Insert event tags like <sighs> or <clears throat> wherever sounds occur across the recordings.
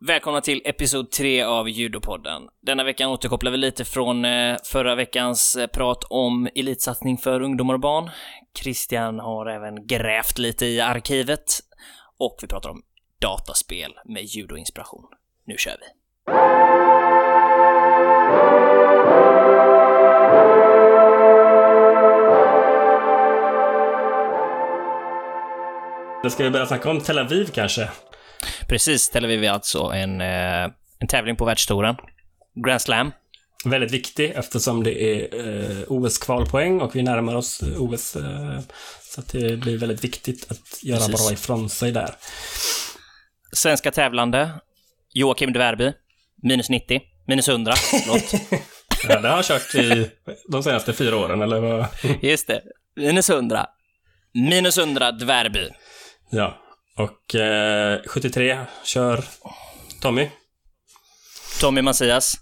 Välkomna till episod 3 av Judopodden. Denna veckan återkopplar vi lite från eh, förra veckans eh, prat om elitsatsning för ungdomar och barn. Christian har även grävt lite i arkivet och vi pratar om dataspel med judoinspiration. Nu kör vi! Då ska vi börja snacka om Tel Aviv kanske? Precis, Tel Aviv är alltså en, eh, en tävling på världstouren. Grand Slam. Väldigt viktig eftersom det är eh, OS-kvalpoäng och vi närmar oss OS. Eh, så det blir väldigt viktigt att göra Precis. bra ifrån sig där. Svenska tävlande. Joakim Dvärby. Minus 90. Minus 100. Förlåt. <laughs> Ja, det har han kört i de senaste fyra åren, eller vad? Just det. Minus 100. Minus 100 Dvärby. Ja. Och eh, 73 kör Tommy. Tommy Messias.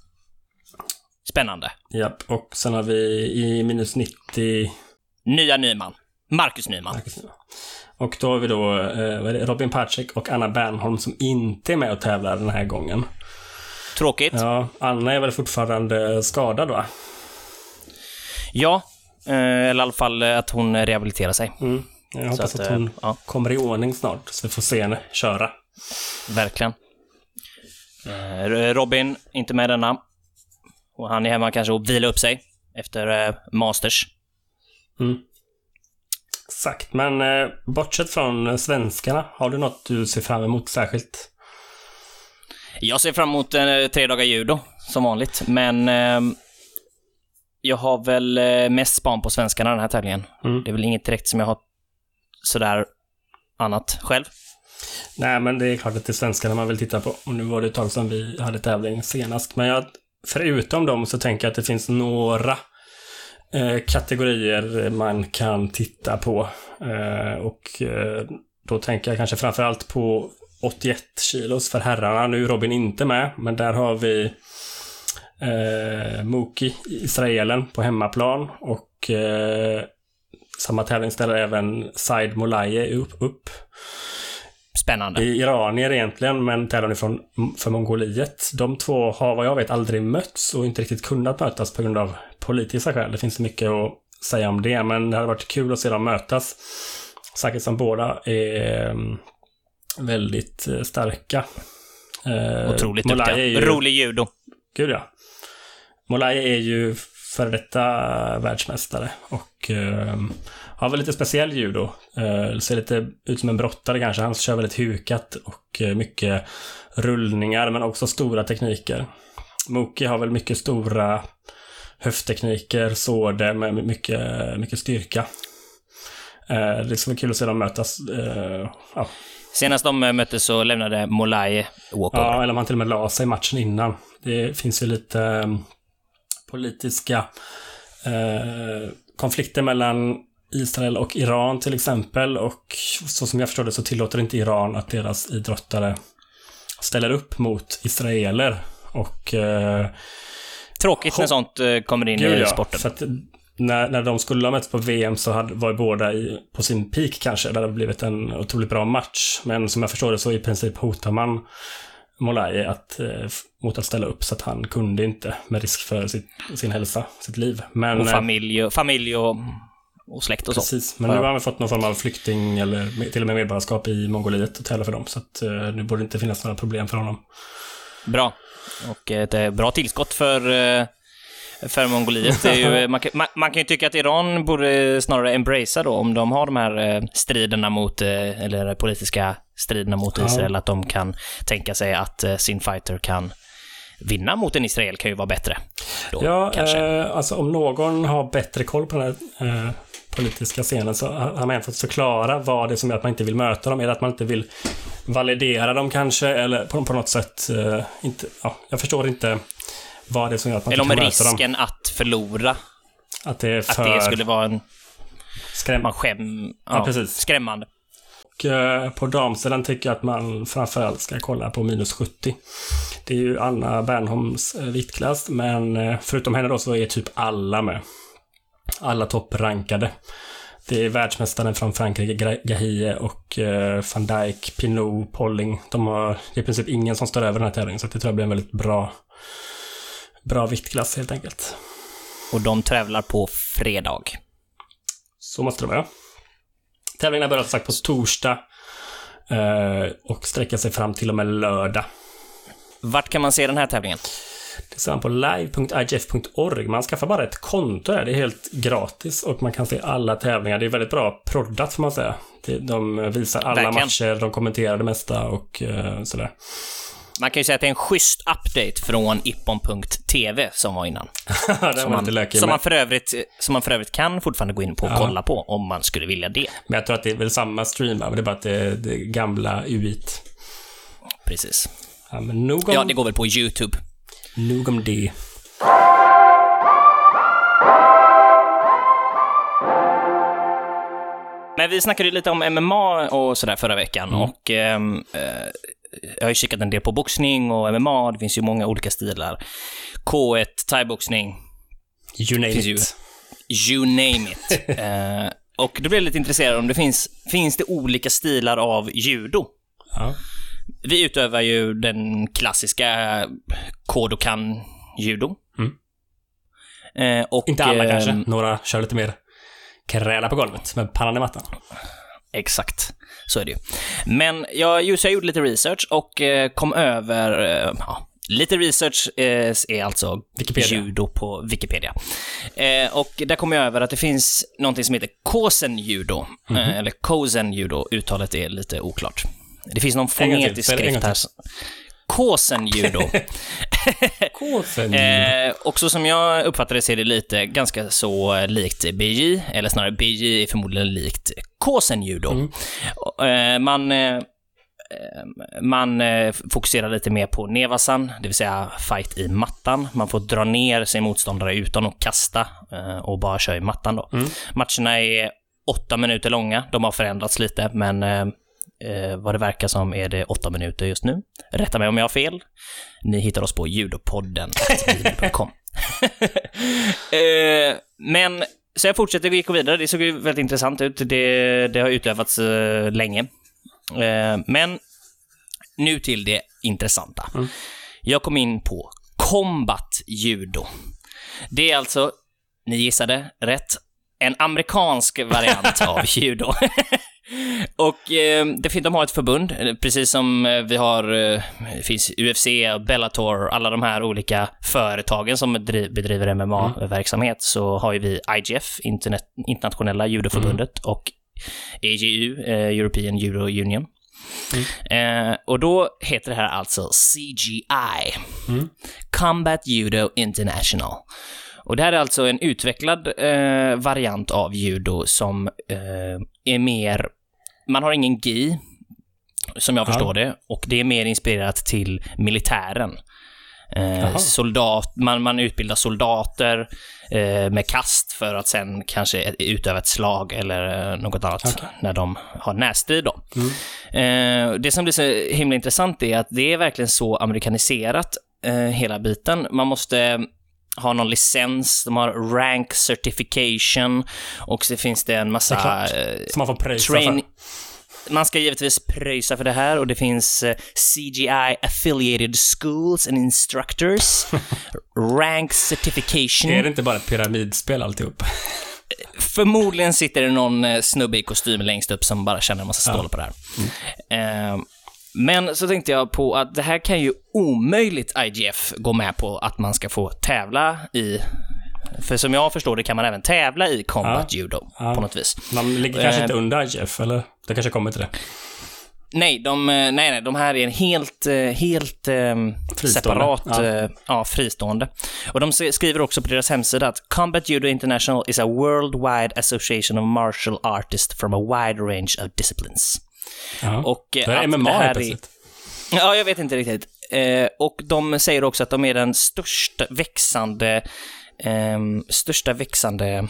Spännande. Japp. Och sen har vi i minus 90 Nya Nyman. Marcus Nyman. Och då har vi då eh? Robin Pacek och Anna Bernholm som inte är med och tävlar den här gången. Tråkigt. Ja. Ja, Anna är väl fortfarande skadad va? eh, eller i alla fall att hon rehabiliterar sig. Mm. Jag hoppas att, att, eh, hon ja. kommer i ordning snart, så vi får se henne köra. Verkligen. Eh, Robin, inte med denna. Och han är hemma kanske och vilar upp sig efter eh, Masters. Mm. Exakt, men bortsett från svenskarna, har du något du ser fram emot särskilt? Jag ser fram emot eh, tre dagar judo, som vanligt. Men eh, jag har väl mest span på svenskarna den här tävlingen. Mm. Det är väl inget direkt som jag har sådär annat själv. Nej, men det är klart att det är svenskarna man vill titta på. Och nu var det ett tag sedan vi hade tävling senast. Men jag, förutom dem så tänker jag att det finns några eh, kategorier man kan titta på. Eh, och eh, då tänker jag kanske framförallt på 81 kilos för herrarna. Nu är Robin inte med, men där har vi eh, Muki, israelen, på hemmaplan. Och eh, samma tävling ställer även Said Molaye upp. upp. Spännande. Är iranier egentligen, men tävlar nu från, för Mongoliet. De två har vad jag vet aldrig mötts och inte riktigt kunnat mötas på grund av politiska skäl. Det finns mycket att säga om det, men det hade varit kul att se dem mötas. Säkert som båda är mm, väldigt eh, starka. Eh, Otroligt duktiga. ju- Rolig judo. Gud ja. Molaye är ju före detta världsmästare och eh, har väl lite speciell judo. Eh, ser lite ut som en brottare kanske. Han kör väldigt hukat och eh, mycket rullningar men också stora tekniker. Muki har väl mycket stora höfttekniker, såder med mycket, mycket styrka. Eh, det ska vara kul att se dem mötas. Eh, ja, Senast de eh, möttes så lämnade Molaye walkover. Ja, eller om han till och med la sig matchen innan. Det finns ju lite eh, politiska eh, konflikter mellan Israel och Iran till exempel. Och så som jag förstår det så tillåter inte Iran att deras idrottare ställer upp mot israeler. Och eh, Tråkigt när sånt eh, kommer in Gud, i ja, sporten. Att när, när de skulle ha mötts på VM så hade, var ju båda i, på sin peak kanske. Det hade blivit en otroligt bra match. Men som jag förstår det så i princip hotar man Molaye att, eh, mot att ställa upp så att han kunde inte med risk för sitt, sin hälsa, sitt liv. Men, Och eh, familj familj och, och släkt och så. Precis, men nu Ja. har han fått någon form av flykting eller till och med medborgarskap i Mongoliet och tävla för dem. Så att eh, nu borde det inte finnas några problem för honom. Bra. Och ett eh, bra tillskott för, för Mongoliet. Det är ju, <laughs> man, kan, man, kan ju tycka att Iran borde snarare embracea då, om de har de här striderna mot, eller politiska striderna mot Ja. Israel, att de kan tänka sig att sin fighter kan vinna mot en Israel kan ju vara bättre. Då, Ja, kanske. eh, alltså om någon har bättre koll på den här eh, politiska scenen så har man fått förklara vad det är som gör att man inte vill möta dem. Är det att man inte vill validera dem kanske? Eller på, på något sätt eh, inte... Ja, jag förstår inte vad det är som gör att man Eller om inte kan möta dem. risken att förlora, Att det är att för det skulle vara en... skräm... Man skäm... Ja, precis. Skrämmande. Och eh, på damsidan tycker jag att man framförallt ska kolla på minus 70. Det är ju Anna Bernholms eh, viktklass, men eh, förutom henne då så är typ alla med. Alla topprankade. Det är världsmästaren från Frankrike, Gahie och uh, van Dijk, Pinot, Polling. De har i princip ingen som står över den här tävlingen, så det tror jag blir en väldigt bra, bra viktklass helt enkelt. Och de tävlar på fredag. Så måste det vara. Tävlingarna börjar som sagt på torsdag uh, och sträcker sig fram till och med lördag. Vart kan man se den här tävlingen? Det ser man på live.igf.org. Man skaffar bara ett konto där. Det är helt gratis och man kan se alla tävlingar. Det är väldigt bra proddat får man säga. De visar alla Verkligen. matcher, de kommenterar det mesta och uh, sådär. Man kan ju säga att det är en schysst update från ippon.tv som var innan. <laughs> som, man, som, man för övrigt, som man för övrigt kan fortfarande gå in på och ja. kolla på om man skulle vilja det. Men jag tror att det är väl samma stream, men det är bara att det är det gamla UIT. Precis. Ja, men nog om... ja, det går väl på YouTube. Nog om det. Men vi snackade ju lite om MMA och sådär förra veckan mm. och ehm, eh, jag har ju kikat en del på boxning och MMA, det finns ju många olika stilar. K1, thaiboxning. You name it. Ju, you name it. <laughs> eh, och då blir jag lite intresserad om det finns, finns det olika stilar av judo? Ja. Vi utövar ju den klassiska Kodokan-judo. Mm. Eh, och, Inte alla eh, kanske. Några kör lite mer kräla på golvet med pannan i mattan. Exakt. Så är det ju. Men jag, just jag gjorde lite research och eh, kom över, eh, ja, Lite research eh, är alltså Wikipedia. judo på Wikipedia. Och där kom jag över att det finns någonting som heter Kosen judo, mm -hmm. eller Kosen judo, uttalet är lite oklart. Det finns någon fonetisk skrift här. Kåsen judo. <laughs> Kåsen judo. eh, och så som jag uppfattar det ser det lite ganska så likt BJ, eller snarare BJ är förmodligen likt Kåsen judo. Mm. Eh, man eh, man eh, fokuserar lite mer på nevasan, det vill säga fight i mattan. Man får dra ner sin motståndare utan att kasta eh, och bara köra i mattan då. Mm. Matcherna är åtta minuter långa. De har förändrats lite, men eh, vad det verkar som är det åtta minuter just nu. Rätta mig om jag har fel. Ni hittar oss på judopodden.com. <laughs> eh, men, så jag fortsätter gå vidare. Det såg ju väldigt intressant ut. Det, det har utövats eh, länge. Eh, men, nu till det intressanta. Mm. Jag kom in på combat judo. Det är alltså, ni gissade rätt, en amerikansk variant <laughs> av judo. Och eh, det, de har ett förbund, eh, precis som eh, vi har, eh, finns UFC, Bellator, alla de här olika företagen som bedriver MMA-verksamhet, så har ju vi IGF, Internet, Internationella Judoförbundet, mm. och EGU, eh, European Judo Union. Mm. Eh, och då heter det här alltså CGI, mm. Combat Judo International. Och det här är alltså en utvecklad eh, variant av judo som eh, är mer... Man har ingen gi, som jag ja. förstår det, och det är mer inspirerat till militären. Eh, soldat, man, man utbildar soldater eh, med kast för att sen kanske utöva ett slag eller eh, något annat okay. när de har närstrid. Då. Mm. Eh, det som blir så himla intressant är att det är verkligen så amerikaniserat, eh, hela biten. Man måste har någon licens, de har rank certification och så finns det en massa... Det eh, Som man får pröjsa för. Man ska givetvis pröjsa för det här och det finns eh, CGI affiliated schools and instructors. <laughs> rank certification. Är det inte bara ett pyramidspel alltihop? Förmodligen sitter det någon eh, snubbe i kostym längst upp som bara känner en massa stålar ja. på det här. Mm. Uh, men så tänkte jag på att det här kan ju omöjligt IGF gå med på att man ska få tävla i för som jag förstår det kan man även tävla i combat ja. judo ja. på något vis. Man ligger kanske inte under IGF, eller? Det kanske kommer till det. Nej, de, eh, nej, nej, de här är en helt, eh, helt um, separat, ja. Ja, fristående. Och de skriver också på deras hemsida att Combat Judo International is a worldwide association of martial artists from a wide range of disciplines. Ja. Och det är MMA det här är, Ja, jag vet inte riktigt. Eh, och de säger också att de är den största växande, eh, största växande,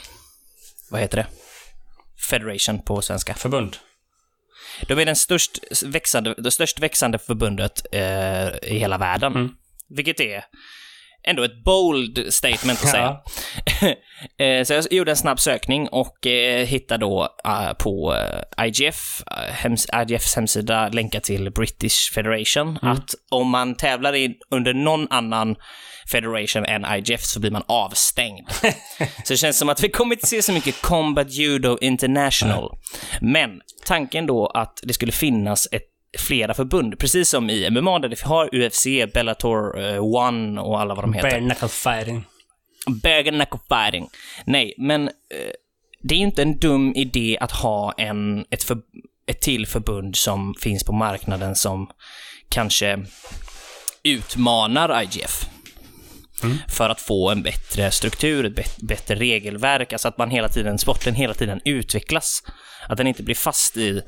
vad heter det? Federation på svenska. Förbund. De är den störst växande, det störst växande förbundet eh, i hela världen. Mm. Vilket är ändå ett bold statement att säga. <laughs> Eh, så jag gjorde en snabb sökning och eh, hittade då eh, på IGF, hems IGFs hemsida, länkar till British Federation, att om man tävlar under någon annan Federation än IGF så blir man avstängd. <laughs> så det känns som att vi kommer inte se så mycket Combat Judo International. Men tanken då att det skulle finnas ett flera förbund, precis som i MMA där vi har UFC, Bellator, eh, One och alla vad de heter. Bare knuckle fighting. Bare knuckle fighting. Nej, men eh, det är ju inte en dum idé att ha en, ett, för, ett till förbund som finns på marknaden som kanske utmanar IGF. För att få en bättre struktur, ett bättre regelverk, alltså att man hela tiden, sporten hela tiden utvecklas. Att den inte blir fast i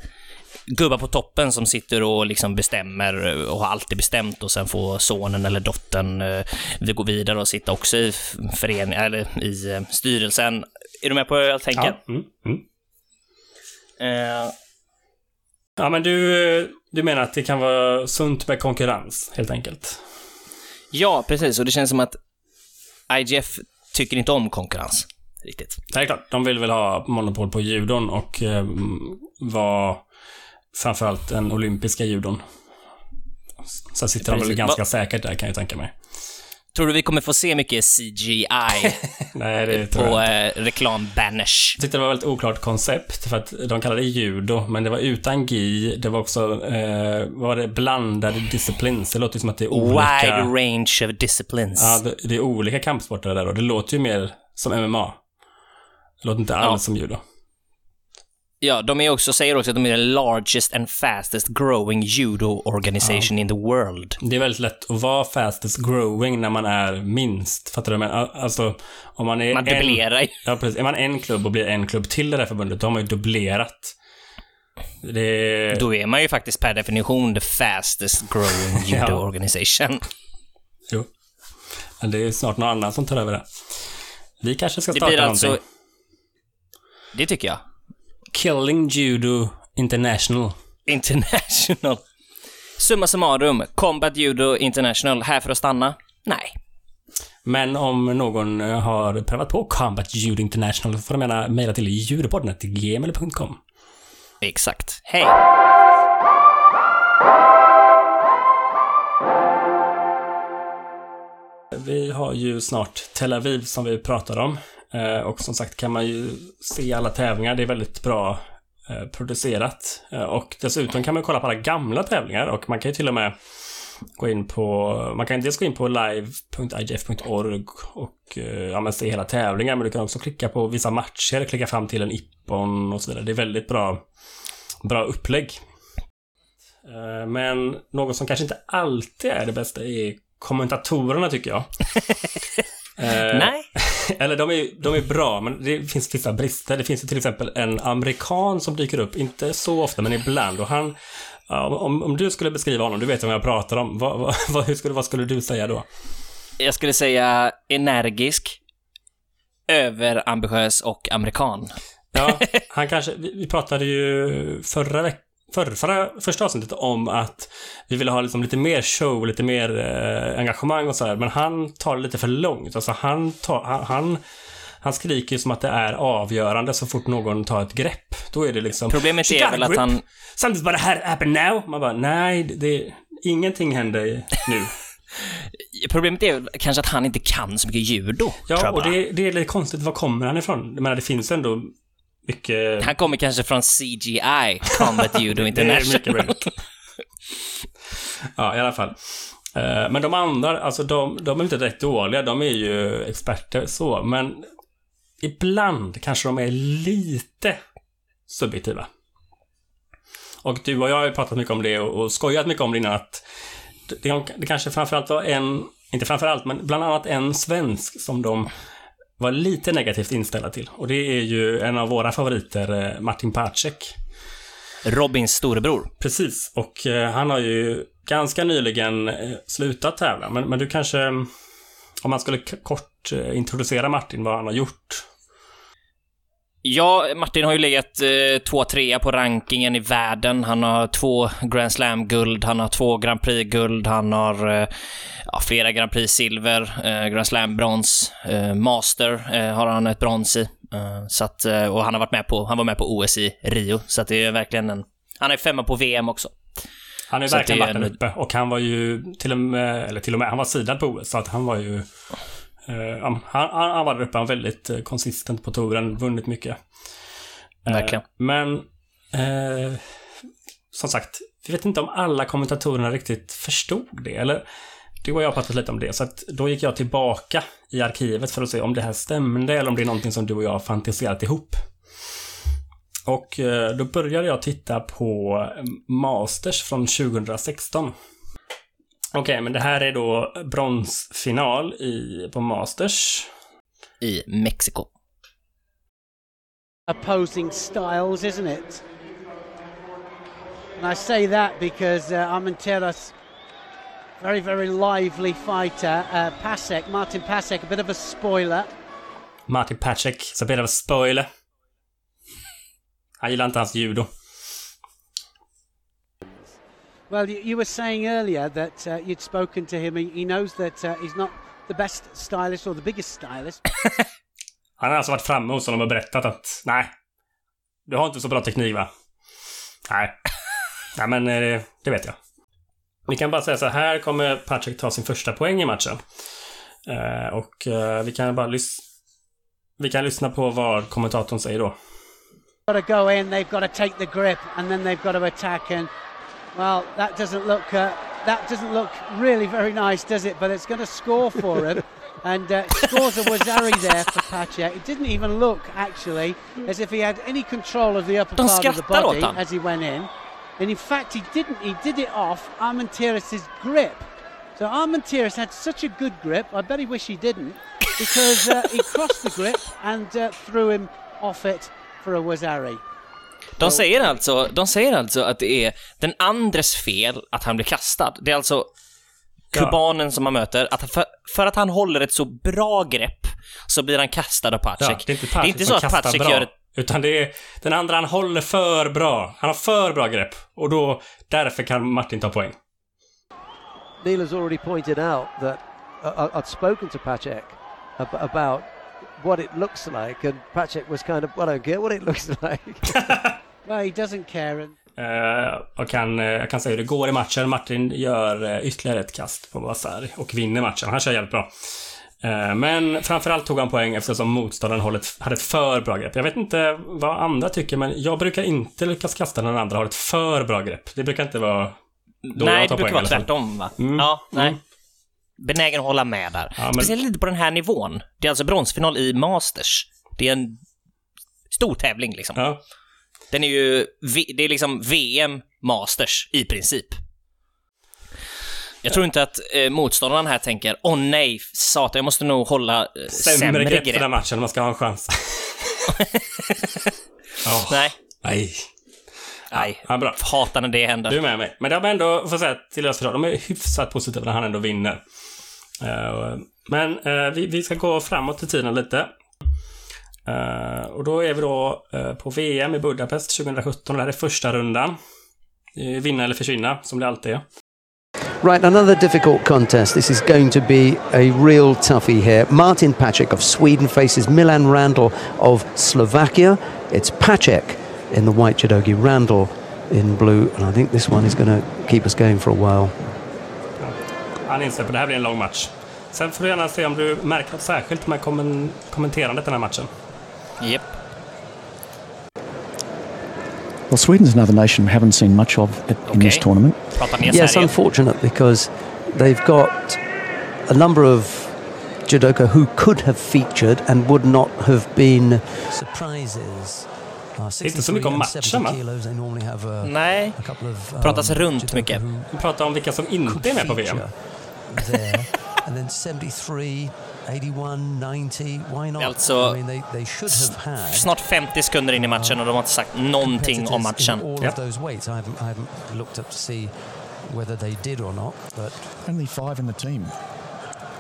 gubbar på toppen som sitter och liksom bestämmer eh, och har alltid bestämt och sen får sonen eller dottern eh, gå vidare och sitta också i förening, eller i eh, styrelsen. Är du med på vad jag tänker? Ja. Mm, mm. Eh, ja, men du, du menar att det kan vara sunt med konkurrens, helt enkelt? ja, precis. Och det känns som att IGF tycker inte om konkurrens. Riktigt. Det är klart, de vill väl ha monopol på judon och eh, vara framförallt den olympiska judon. Så sitter de väl Precis. ganska säkert där kan jag tänka mig. Tror du vi kommer få se mycket CGI <laughs> Nej, det på eh, reklambanners? Jag tyckte det var ett väldigt oklart koncept för att de kallade det judo, men det var utan gi. Det var också, eh, vad var det, blandade disciplines. Det låter ju som att det är olika... Wide range of disciplines. Ja, det, det är olika kampsporter där och det låter ju mer som MMA. Det låter inte alls Ja. som judo. Ja, de är också, säger också att de är the largest and fastest growing judo organization in the world. Det är väldigt lätt att vara fastest growing när man är minst. Fattar du? Men alltså, om man är Man en... dubblerar ju. Ja, precis. Är man en klubb och blir en klubb till det där förbundet, då har man ju dubblerat. Det... Då är man ju faktiskt per definition the fastest growing <laughs> judo Ja. organization. Jo. Men det är snart någon annan som tar över det. Vi kanske ska Det starta blir alltså... någonting. Det tycker jag. Killing Judo International. International. Summa summarum, Combat Judo International, här för att stanna? Nej. Men om någon eh, har prövat på Combat Judo International så får de gärna mejla till judopodden.gmail.com. Exakt. Hej! Vi har ju snart Tel Aviv som vi pratar om. Eh, och som sagt kan man ju se alla tävlingar. Det är väldigt bra eh, producerat. Eh, och dessutom kan man kolla på alla gamla tävlingar och man kan ju till och med gå in på, man kan dels gå in på live.igf.org och ja, men se hela tävlingar men du kan också klicka på vissa matcher, klicka fram till en ippon och så vidare. Det är väldigt bra, bra upplägg. Men något som kanske inte alltid är det bästa är kommentatorerna tycker jag. <laughs> Eh, Nej. <laughs> eller de är, de är bra, men det finns vissa brister. Det finns ju till exempel en amerikan som dyker upp, inte så ofta, men ibland. Och han, om, om du skulle beskriva honom, du vet vem jag pratar om, vad, vad, <laughs> vad, hur skulle, vad skulle du säga då? Jag skulle säga energisk, överambitiös och amerikan. Ja, <laughs> han kanske, vi pratade ju förra veckan Förra, första avsnittet om att vi ville ha liksom lite mer show, lite mer eh, engagemang och så här. Men han tar det lite för långt. Alltså han, tar, han, han, han skriker ju som att det är avgörande så fort någon tar ett grepp. Då är det liksom... Problemet "She är väl att han... Something's about to happen now. Man bara, nej, det, ingenting händer nu. <laughs> Problemet är kanske att han inte kan så mycket judo. Ja, och bara. det, det är lite konstigt. Var kommer han ifrån? Jag menar, det finns ändå mycket... Han kommer kanske från CGI, Combat <laughs> Judo International. ja, i alla fall. Eh, Men de andra, alltså de, de är inte direkt dåliga. De är ju experter så, men ibland kanske de är lite subjektiva. Och du och jag har ju pratat mycket om det och, och skojat mycket om det innan att det, det kanske framförallt var en, inte framförallt, men bland annat en svensk som de var lite negativt inställda till. Och det är ju en av våra favoriter, eh, Martin Pacek. Robins storebror. Precis, och eh, han har ju ganska nyligen eh, slutat tävla. Men, men du kanske, om man skulle kort introducera Martin, vad han har gjort. Ja, Martin har ju legat eh, två trea på rankingen i världen. Han har två Grand Slam-guld, han har två Grand Prix-guld, han har eh, ja, flera Grand Prix silver, eh, Grand Slam-brons, eh, Master eh, har han ett brons i. Eh, så att, eh, och han har varit med på, han var med på OS i Rio, så att det är verkligen en... Han är femma på VM också. Han har verkligen varit där uppe och han var ju till och med, eller till och med, han var sidad på OS, så att han var ju... Uh, han, han, han var där uppe, han var väldigt konsistent på touren, vunnit mycket. Uh, verkligen. Men, som sagt, vi vet inte om alla kommentatorerna riktigt förstod det, eller du och jag har pratat lite om det, så att då gick jag tillbaka i arkivet för att se om det här stämde eller om det är någonting som du och jag har fantiserat ihop. Och då började jag titta på Masters från 2016. Okej, okay, men det här är då bronsfinal i, på Masters. I Mexiko. Opposing styles, isn't it? And I say that because uh, Armenteros, very, very lively fighter. Uh, Pasek, Martin Pasek, a bit of a spoiler. Martin Pasek, a bit of a spoiler. Han gillar inte hans judo. Well, you, you were saying earlier that uh, you'd spoken to him. He, he knows that uh, he's not the best stylist or the biggest stylist. <laughs> Han har alltså varit framme hos honom och berättat att nej, du har inte så bra teknik va? Nej. <laughs> Nej men det, eh, det vet jag. Vi kan bara säga så här kommer Patrick ta sin första poäng i matchen. Uh, och uh, vi kan bara lyssna vi kan lyssna på vad kommentatorn säger då. Got to go in, they've got to take the grip and then they've got to attack and Well, that doesn't look uh, that doesn't look really very nice, does it? But it's going to score for him. <laughs> and uh, scores a Wazari there for Pacha. It didn't even look, actually, as if he had any control of the upper part of the body as he went in. And in fact, he didn't. He did it off Armenteris' grip. So Armenteris had such a good grip, I bet he wish he didn't, because uh, he crossed the grip and uh, threw him off it for a Wazari. De säger, alltså, de säger alltså att det är den andres fel att han blir kastad. Det är alltså kubanen som man möter, att för, för, att han håller ett så bra grepp så blir han kastad av Patrick. Ja, det är inte Patrick det är inte så att Patrick bra, gör ett... Utan det är den andra han håller för bra. Han har för bra grepp. Och då, därför kan Martin ta poäng. Neil has already pointed out that uh, I've spoken to Patrick about what it looks like and Patrick was kind of, well, I don't care what it <laughs> looks like. <laughs> well, he doesn't care. Uh, och kan, uh, jag kan säga hur det går i matchen. Martin gör uh, ytterligare ett kast på Vasari och vinner matchen. Han kör jävligt bra. Uh, men framförallt tog han poäng eftersom motståndaren hade ett för bra grepp. Jag vet inte vad andra tycker, men jag brukar inte lyckas kasta när den andra har ett för bra grepp. Det brukar inte vara då Nej, jag tar det brukar vara tvärtom va? Mm. Ja, nej. Mm. Benägen att hålla med där. Ja, men... Speciellt lite på den här nivån. Det är alltså bronsfinal i Masters. Det är en stor tävling liksom. Ja. Den är ju, det är liksom VM Masters i princip. Jag tror inte att eh, motståndaren här tänker åh nej, satan, jag måste nog hålla eh, sämre, sämre grepp. grepp för den matchen om man ska ha en chans. <laughs> oh. Nej. Nej. Nej, ja, bra. hatar när det händer. Du är med mig. Men de är ändå, får säga till Östersund, de är hyfsat positiva när han ändå vinner. Eh, men eh, vi, ska gå framåt i tiden lite. Eh, och då är vi då på VM i Budapest 2017. Det här är första rundan. Vinna eller försvinna, som det alltid är. Right, another difficult contest. This is going to be a real toughie here. Martin Patrick of Sweden faces Milan Randall of Slovakia. It's Patrick in the white jadogi Randall in blue, and I think this one is going to keep us going for a while. Han inser på det här blir en lång match. Sen får du gärna se om du märker något särskilt med kommenterandet den här matchen. Yep. Well, Sweden's another nation we haven't seen much of in okay. this tournament. Yes, unfortunate because they've got a number of judoka who could have featured and would not have been surprises. Uh, inte så mycket om matchen va? Nej, um, pratas runt mycket. Vi pratar om vilka som inte är med på VM. And then 73, 81, 90, why not? Alltså, I mean, they, they should have had, snart 50 sekunder in i matchen och de har inte sagt någonting om matchen. All of those weights, I haven't, I haven't looked up to see whether they did or not, but... Only five in the team.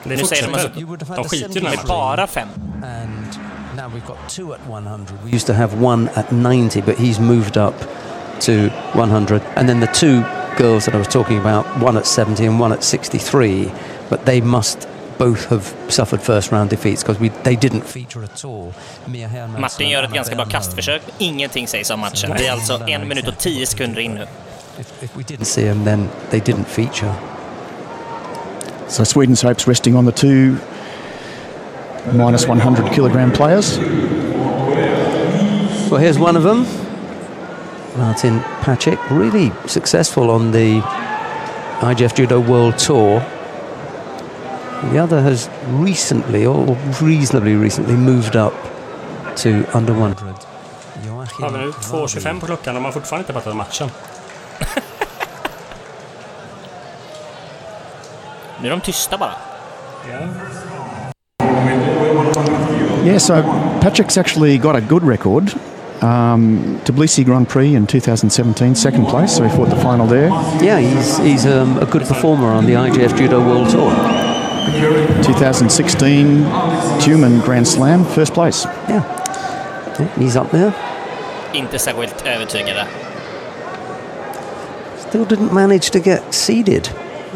Det nu säger de alltså, de skiter i den bara fem. And now we've got two at 100. We used to have one at 90, but he's moved up to 100. And then the two girls that I was talking about, one at 70 and one at 63, but they must both have suffered first round defeats because they didn't feature at all. Martin gör ett ganska bra kastförsök. Ingenting sägs om matchen. Det är alltså en minut och tio sekunder in nu. If, if we didn't see them, then they didn't feature. So Sweden's hopes resting on the two minus 100 kilogram players. Well, here's one of them. Martin Patrick, really successful on the IGF Judo World Tour. The other has recently, or reasonably recently, moved up to under 100. Har vi nu 2.25 på klockan och man har fortfarande inte pratat om matchen. Nu är de tysta bara. Yeah, so Patrick's actually got a good record. Um, Tbilisi Grand Prix in 2017, second place, so he fought the final there. Yeah, he's, he's um, a good performer on the IGF Judo World Tour. 2016 Tumen Grand Slam, first place. Yeah, he's up there. Inte särskilt övertygade. Still didn't manage to get seeded,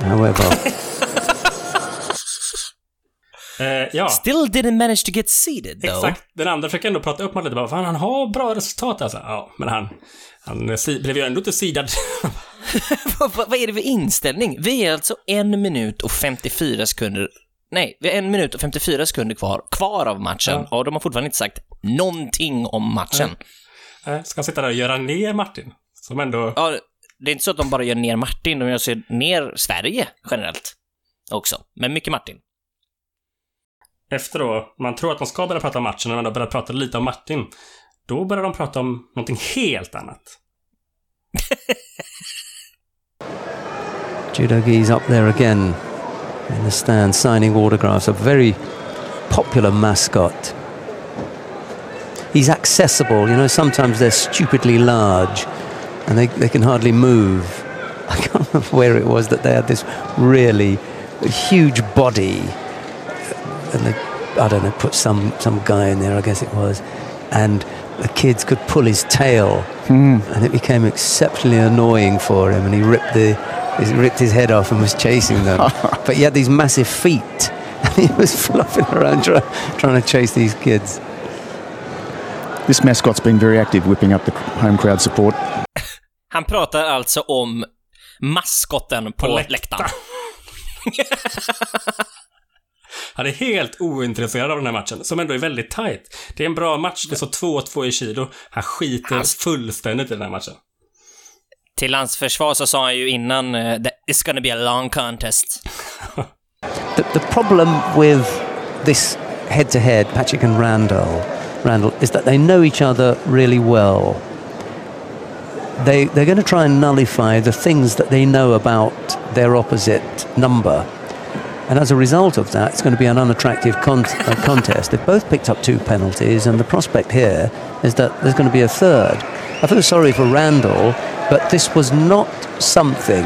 however. <laughs> Eh, ja, Still didn't manage to get seeded though. exakt. Den andra försöker ändå prata upp mig lite. Bara, fan, han har bra resultat alltså. Ja, men han, han blev ju ändå inte sidad. <laughs> vad, vad är det för inställning? Vi är alltså en minut och 54 sekunder Nej, vi har en minut och 54 sekunder kvar, kvar av matchen Ja. och de har fortfarande inte sagt någonting om matchen. Eh, Ska han sitta där och göra ner Martin? Som ändå... Ja, det är inte så att de bara gör ner Martin, de gör så ner Sverige generellt också. Men mycket Martin. Efter då, man tror att de ska börja prata om matchen och man har börjat prata lite om Martin. Då börjar de prata om någonting helt annat. <laughs> Judo Gi's up there again in the stand signing autographs. A very popular mascot. He's accessible. You know, sometimes they're stupidly large and they, they can hardly move. <laughs> I can't remember where it was that they had this really huge body and they, I don't know, put some, some guy in there, I guess it was, and the kids could pull his tail hmm. and it became exceptionally annoying for him and he ripped the he ripped his head off and was chasing them <laughs> but he had these massive feet <laughs> and he was flopping around try, trying to chase these kids This mascot's been very active, whipping up the home crowd support. <laughs> Han pratar alltså om maskotten på, läktaren. läktaren. Han är helt ointresserad av den här matchen, som ändå är väldigt tight. Det är en bra match, det står 2-2 i kilo. Han skiter Hans- fullständigt i den här matchen. Till hans försvar så sa han ju innan uh, that it's gonna be a long contest. <laughs> the, the problem with this head-to-head Patrick and Randall Randall is that they know each other really well they, they're going to try and nullify the things that they know about their opposite number and as a result of that, it's going to be an unattractive con- uh, contest. They've both picked up two penalties, and the prospect here is that there's going to be a third. I feel sorry for Randall, but this was not something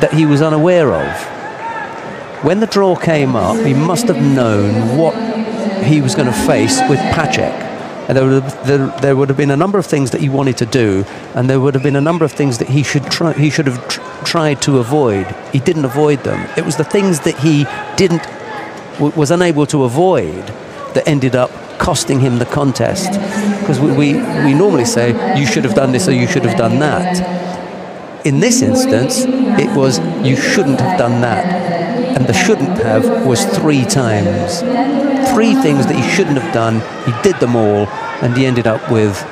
that he was unaware of. When the draw came up, he must have known what he was going to face with Patrick. And there would, have, there, there would have been a number of things that he wanted to do, and there would have been a number of things that he should try, he should have tr- tried to avoid. He didn't avoid them. It was the things that he didn't w- was unable to avoid that ended up costing him the contest. Because we, we, we normally say you should have done this or you should have done that. In this instance, it was you shouldn't have done that. And the shouldn't have was three times. Three things that he shouldn't have done. He did them all, and he ended up with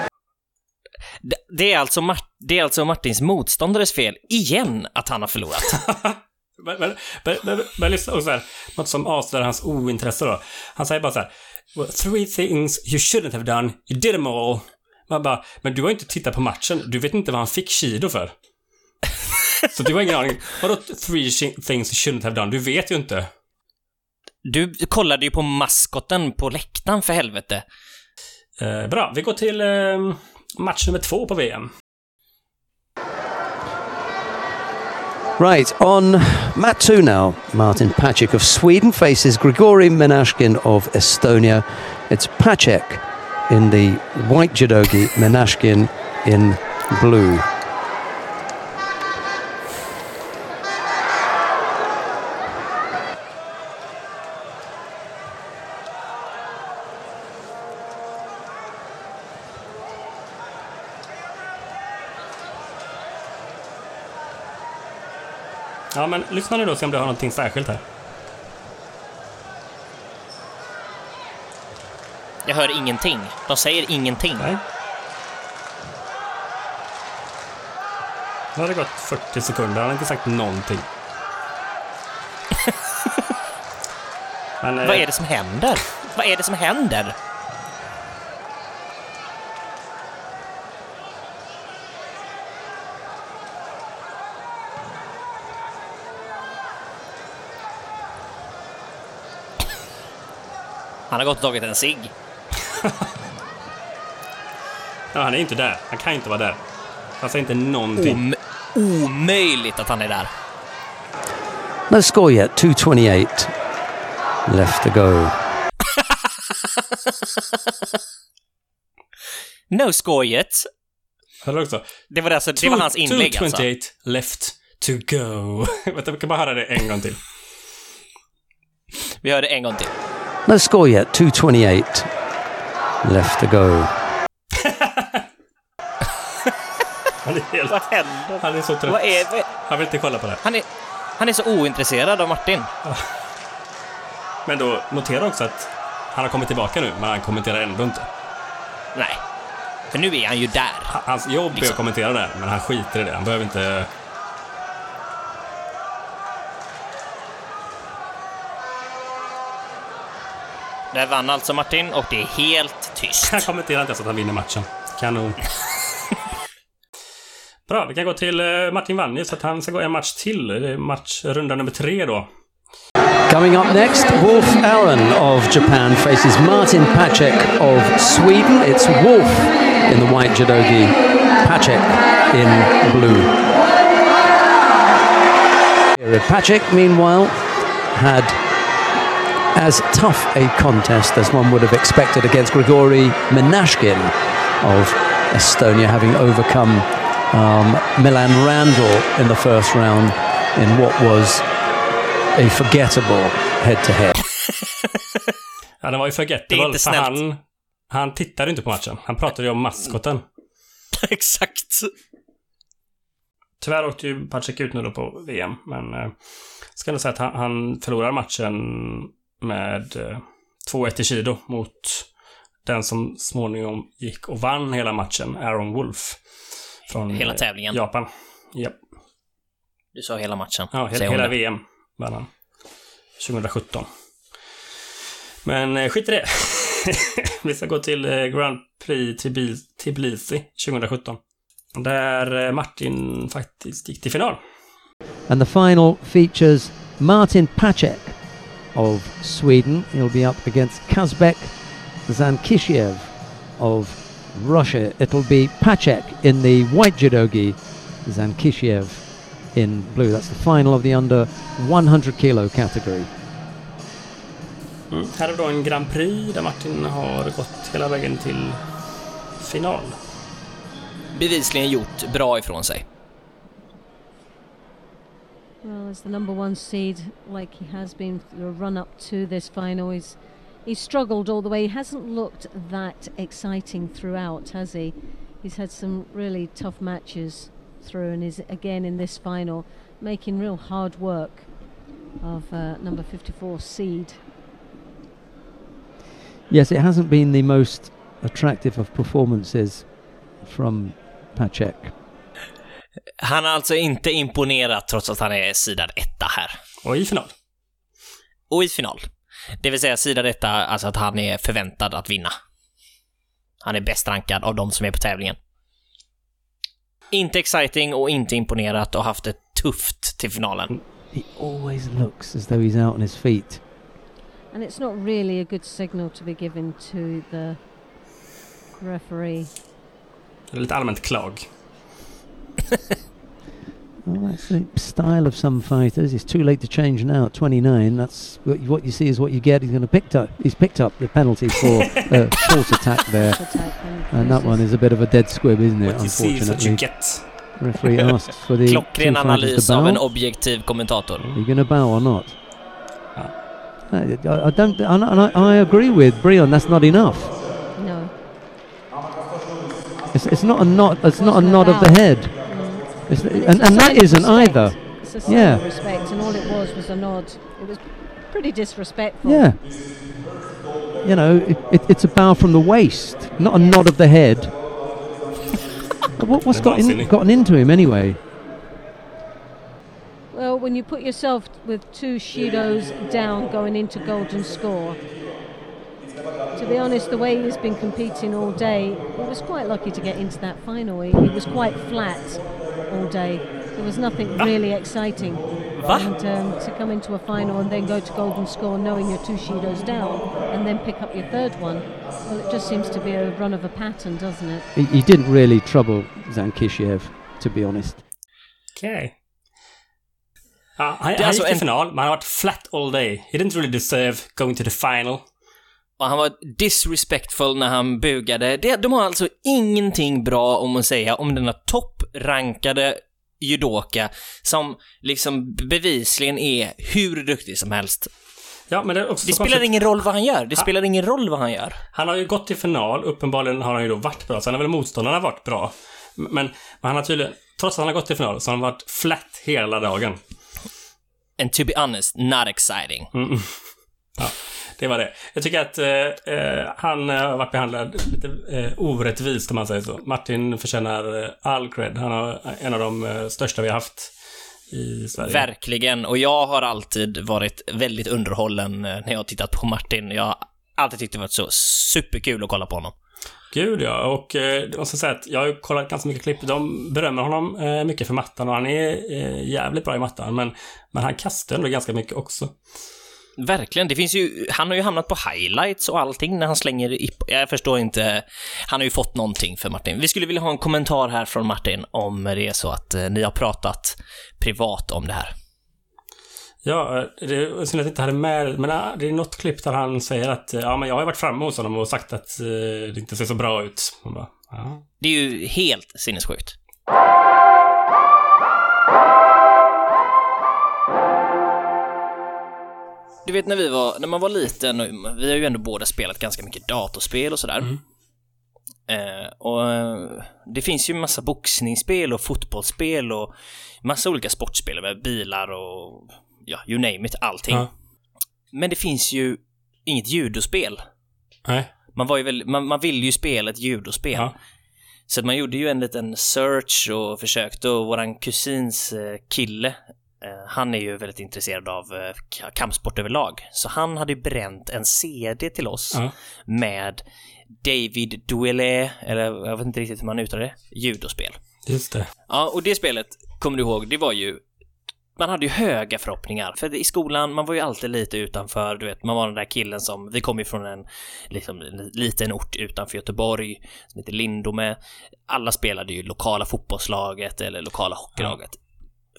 Det, är alltså Mart- det är alltså Martins motståndares fel, igen, att han har förlorat. <laughs> Men, men, men, men, men lyssna, och så här, något som avslöjar hans ointresse då. Han säger bara så här. "Well, Three things you shouldn't have done, you did them all. Man bara, men du har inte tittat på matchen. Du vet inte vad han fick kilo för. <laughs> Så du har ingen aning. Vadå three things you shouldn't have done? Du vet ju inte. Du kollade ju på maskotten på läktaren för helvete. Eh, bra, vi går till eh, match nummer två på VM. Right, on mat two now, Martin Pacek of Sweden faces Grigori Menashkin of Estonia. It's Pacek in the white judogi, Menashkin in blue. Lyssna nu då och se om du har någonting särskilt här. Jag hör ingenting. De säger ingenting. Nej. Nu har det gått 40 sekunder. Han har inte sagt någonting. <laughs> Men, eh, Vad är det som händer? Vad är det som händer? Han har gått och tagit en cigg. <laughs> Ja, han är inte där. Han kan inte vara där. Han säger inte någonting. Om omöjligt att han är där. No score yet, 228 left to go. <laughs> No score yet. Hörde också? Det var, alltså, det var hans inlägg alltså. 228 left to go. <laughs> Vänta, vi kan bara höra det en gång till. Vi hör det en gång till. No score yet, 228 left to go. Han är helt... Vad händer? Han är så trött. Vad är, vad är, Han vill inte kolla på det. han, är, han är så ointresserad av Martin. Men då, notera också att han har kommit tillbaka nu, men han kommenterar ändå inte. Nej. För nu är han ju där. Ha- Hans jobb är Liksom. att kommentera det, men han skiter i det. Han behöver inte... Där vann alltså Martin och det är helt tyst. Han kommenterar inte ens att han vinner matchen. Kanon. Bra, vi kan gå till eh, Martin vann ju, så att han ska gå en match till. Det är match runda nummer tre då. Coming up next, Wolf Aaron of Japan faces Martin Pacek of Sweden. It's Wolf in the white judogi, Pacek in blue. Pacek, meanwhile, had as tough a contest as one would have expected against Grigori Menashkin of Estonia, having overcome um, Milan Randall in the first round in what was a forgettable head-to-head. <laughs> Ja, den var ju Det är forgettable, inte för snällt. han, han tittade inte på matchen. Han pratade ju om maskoten. <laughs> Exakt. Tyvärr åkte ju Pacek ut nu då på VM, men eh, ska nog säga att han, han förlorar matchen med eh, 2-1 i Kido mot den som småningom gick och vann hela matchen, Aaron Wolf. Från Hela eh, tävlingen. Japan. Japp. Du sa hela matchen. Ja, hela, hela. VM vann han. 2017. Men eh, skit i det. <laughs> Vi ska gå till eh, Grand Prix Tbil- Tbilisi 2017. Där eh, Martin faktiskt gick till final. And the final features Martin Pacek of Sweden. He'll be up against Kazbek Zankishiev of Russia. It'll be Pacek in the white judogi, Zankishiev in blue. That's the final of the under 100 kilo category. Mm. Här är då en Grand Prix där Martin har gått hela vägen till final. Bevisligen gjort bra ifrån sig. Well, as the number one seed, like he has been a run up to this final, he's he's struggled all the way. He hasn't looked that exciting throughout, has he? He's had some really tough matches through, and is again in this final making real hard work of uh, number 54 seed. Yes, it hasn't been the most attractive of performances from Pacek. Han har alltså inte imponerat trots att han är sidad etta här. Och i final. Och i final. Det vill säga sidad etta, alltså att han är förväntad att vinna. Han är bäst rankad av de som är på tävlingen. Inte exciting och inte imponerat och haft det tufft till finalen. He always looks as though he's out on his feet. And it's not really a good signal to be given to the referee. Det är lite allmänt klag. Well, that's the style of some fighters. It's too late to change now at 29. That's what you, what you see is what you get. He's going to pick up. He's picked up the penalty for uh, <laughs> false attack there, and that one is a bit of a dead squib, isn't it? What you see is what you Unfortunately, get. referee <laughs> asks for the two Klockren fighters analys to av bow. en objektiv kommentator. Are you going to bow or not? I, I don't. And I, I agree with Brion. That's not enough. No. It's, it's not a nod. It's not a It's nod of the head. It's, And it's and, a and that sign of isn't respect. either. It's a sign Yeah. of respect, and all it was was a nod. It was pretty disrespectful. Yeah. You know, it, it, it's a bow from the waist, not a nod of the head. <laughs> what, what's Det got in, gotten into him anyway? Well, when you put yourself with two Shidos down going into golden score, to be honest, the way he's been competing all day, he was quite lucky to get into that final. He, he was quite flat all day. There was nothing really exciting. Va? And um, to come into a final and then go to golden score knowing you're two Shidos down and then pick up your third one, well, it just seems to be a run of a pattern, doesn't it? He, he didn't really trouble Zankishiev, to be honest. Okay. Ja, han, är han alltså gick till en- final, men han har varit flat all day. He didn't really deserve going to the final. Och han var disrespectful när han bugade. Det, de har alltså ingenting bra om att säga om denna topprankade judoka som liksom bevisligen är hur duktig som helst. Ja, men det Det spelar konstigt. ingen roll vad han gör. Det spelar ingen roll vad han gör. Han har ju gått till final, uppenbarligen har han ju då varit bra. Sen har väl motståndarna varit bra. Men, men han har tydligen, trots att han har gått till final, så har han varit flat hela dagen. And to be honest, not exciting. Mm. Ja, det var det. Jag tycker att eh, eh, han eh, har varit behandlad lite eh, orättvist om man säger så. Martin förtjänar eh, all cred. Han har en av de största vi har haft i Sverige. Verkligen. Och jag har alltid varit väldigt underhållen när jag har tittat på Martin. Jag har alltid tyckt det varit så superkul att kolla på honom. Gud ja, och eh, jag måste säga att jag har kollat ganska mycket klipp. De berömmer honom eh, mycket för mattan och han är eh, jävligt bra i mattan. Men, men han kastar ändå ganska mycket också. Verkligen. Det finns ju, han har ju hamnat på highlights och allting när han slänger i, Jag förstår inte. Han har ju fått någonting för Martin. Vi skulle vilja ha en kommentar här från Martin om det är så att eh, ni har pratat privat om det här. Ja, eh, det är synd att jag inte hade med men eh, det är något klipp där han säger att ja, men jag har varit framme hos honom och sagt att det inte ser så bra ut. Bara, ja. Det är ju helt sinnessjukt. Du vet när vi var, när man var liten, och vi har ju ändå båda spelat ganska mycket datorspel och sådär. Eh, och eh, det finns ju massa boxningsspel och fotbollsspel och massa olika sportspel med bilar och ja, you name it, allting. Ja. Men det finns ju inget judospel. Nej. Man var ju väl, man, man ville ju spela ett judospel. Ja. Så man gjorde ju en liten search och försökte och våran kusins eh, kille, han är ju väldigt intresserad av eh, ka- kampsport överlag. Så han hade ju bränt en CD till oss Ja. med David Douillet, eller jag vet inte riktigt hur man uttalar det, judospel. Just det. Ja, och det spelet, kommer du ihåg, det var ju man hade ju höga förhoppningar, för i skolan, man var ju alltid lite utanför, du vet, man var den där killen som, vi kom ju från en liksom, en liten ort utanför Göteborg, som heter Lindome. Alla spelade ju lokala fotbollslaget eller lokala hockeylaget.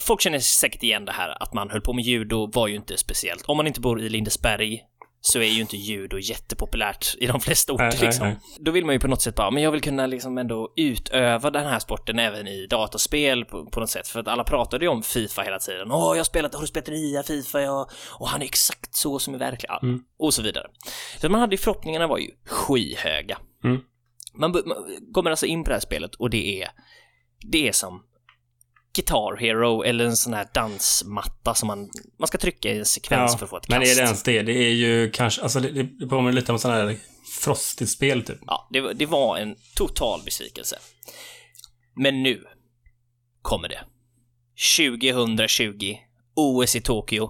Folk känner säkert igen det här, att man höll på med judo var ju inte speciellt. Om man inte bor i Lindesberg så är ju inte judo jättepopulärt i de flesta orter Nej, nej, liksom. nej. Då vill man ju på något sätt bara, men jag vill kunna liksom ändå utöva den här sporten även i dataspel på, på något sätt. För att alla pratade ju om Fifa hela tiden. Åh, jag har spelat, har du spelat nya Fifa? Ja. Och han är exakt så som är verkliga. Mm. Och så vidare. Så man hade ju, förhoppningarna var ju skyhöga. Mm. Man, man kommer alltså in på det här spelet och det är, det är som Guitar Hero eller en sån här dansmatta som man, man ska trycka i en sekvens för att få ett men kast. är det ens det? Det är ju kanske, alltså det, det påminner lite om sån här frostigt spel typ. Ja, det, det var en total besvikelse. Men nu kommer det. 2020, OS i Tokyo.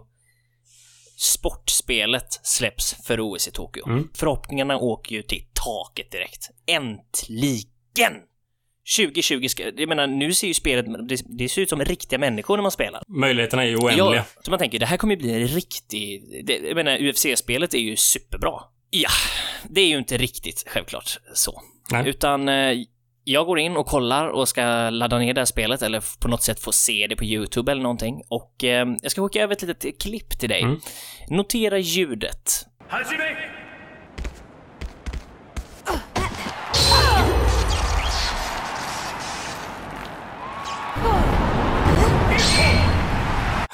Sportspelet släpps för OS i Tokyo. Mm. Förhoppningarna åker ju till taket direkt. Äntligen! 2020 ska, jag menar nu ser ju spelet, det, det ser ut som riktiga människor när man spelar. Möjligheterna är ju oändliga. Ja, så man tänker, det här kommer ju bli en riktig... Det, jag menar, UFC-spelet är ju superbra. Ja, det är ju inte riktigt självklart så. Nej. Utan eh, jag går in och kollar och ska ladda ner det här spelet eller på något sätt få se det på YouTube eller någonting. Och eh, jag ska skicka över ett litet klipp till dig. Mm. Notera ljudet. Tja!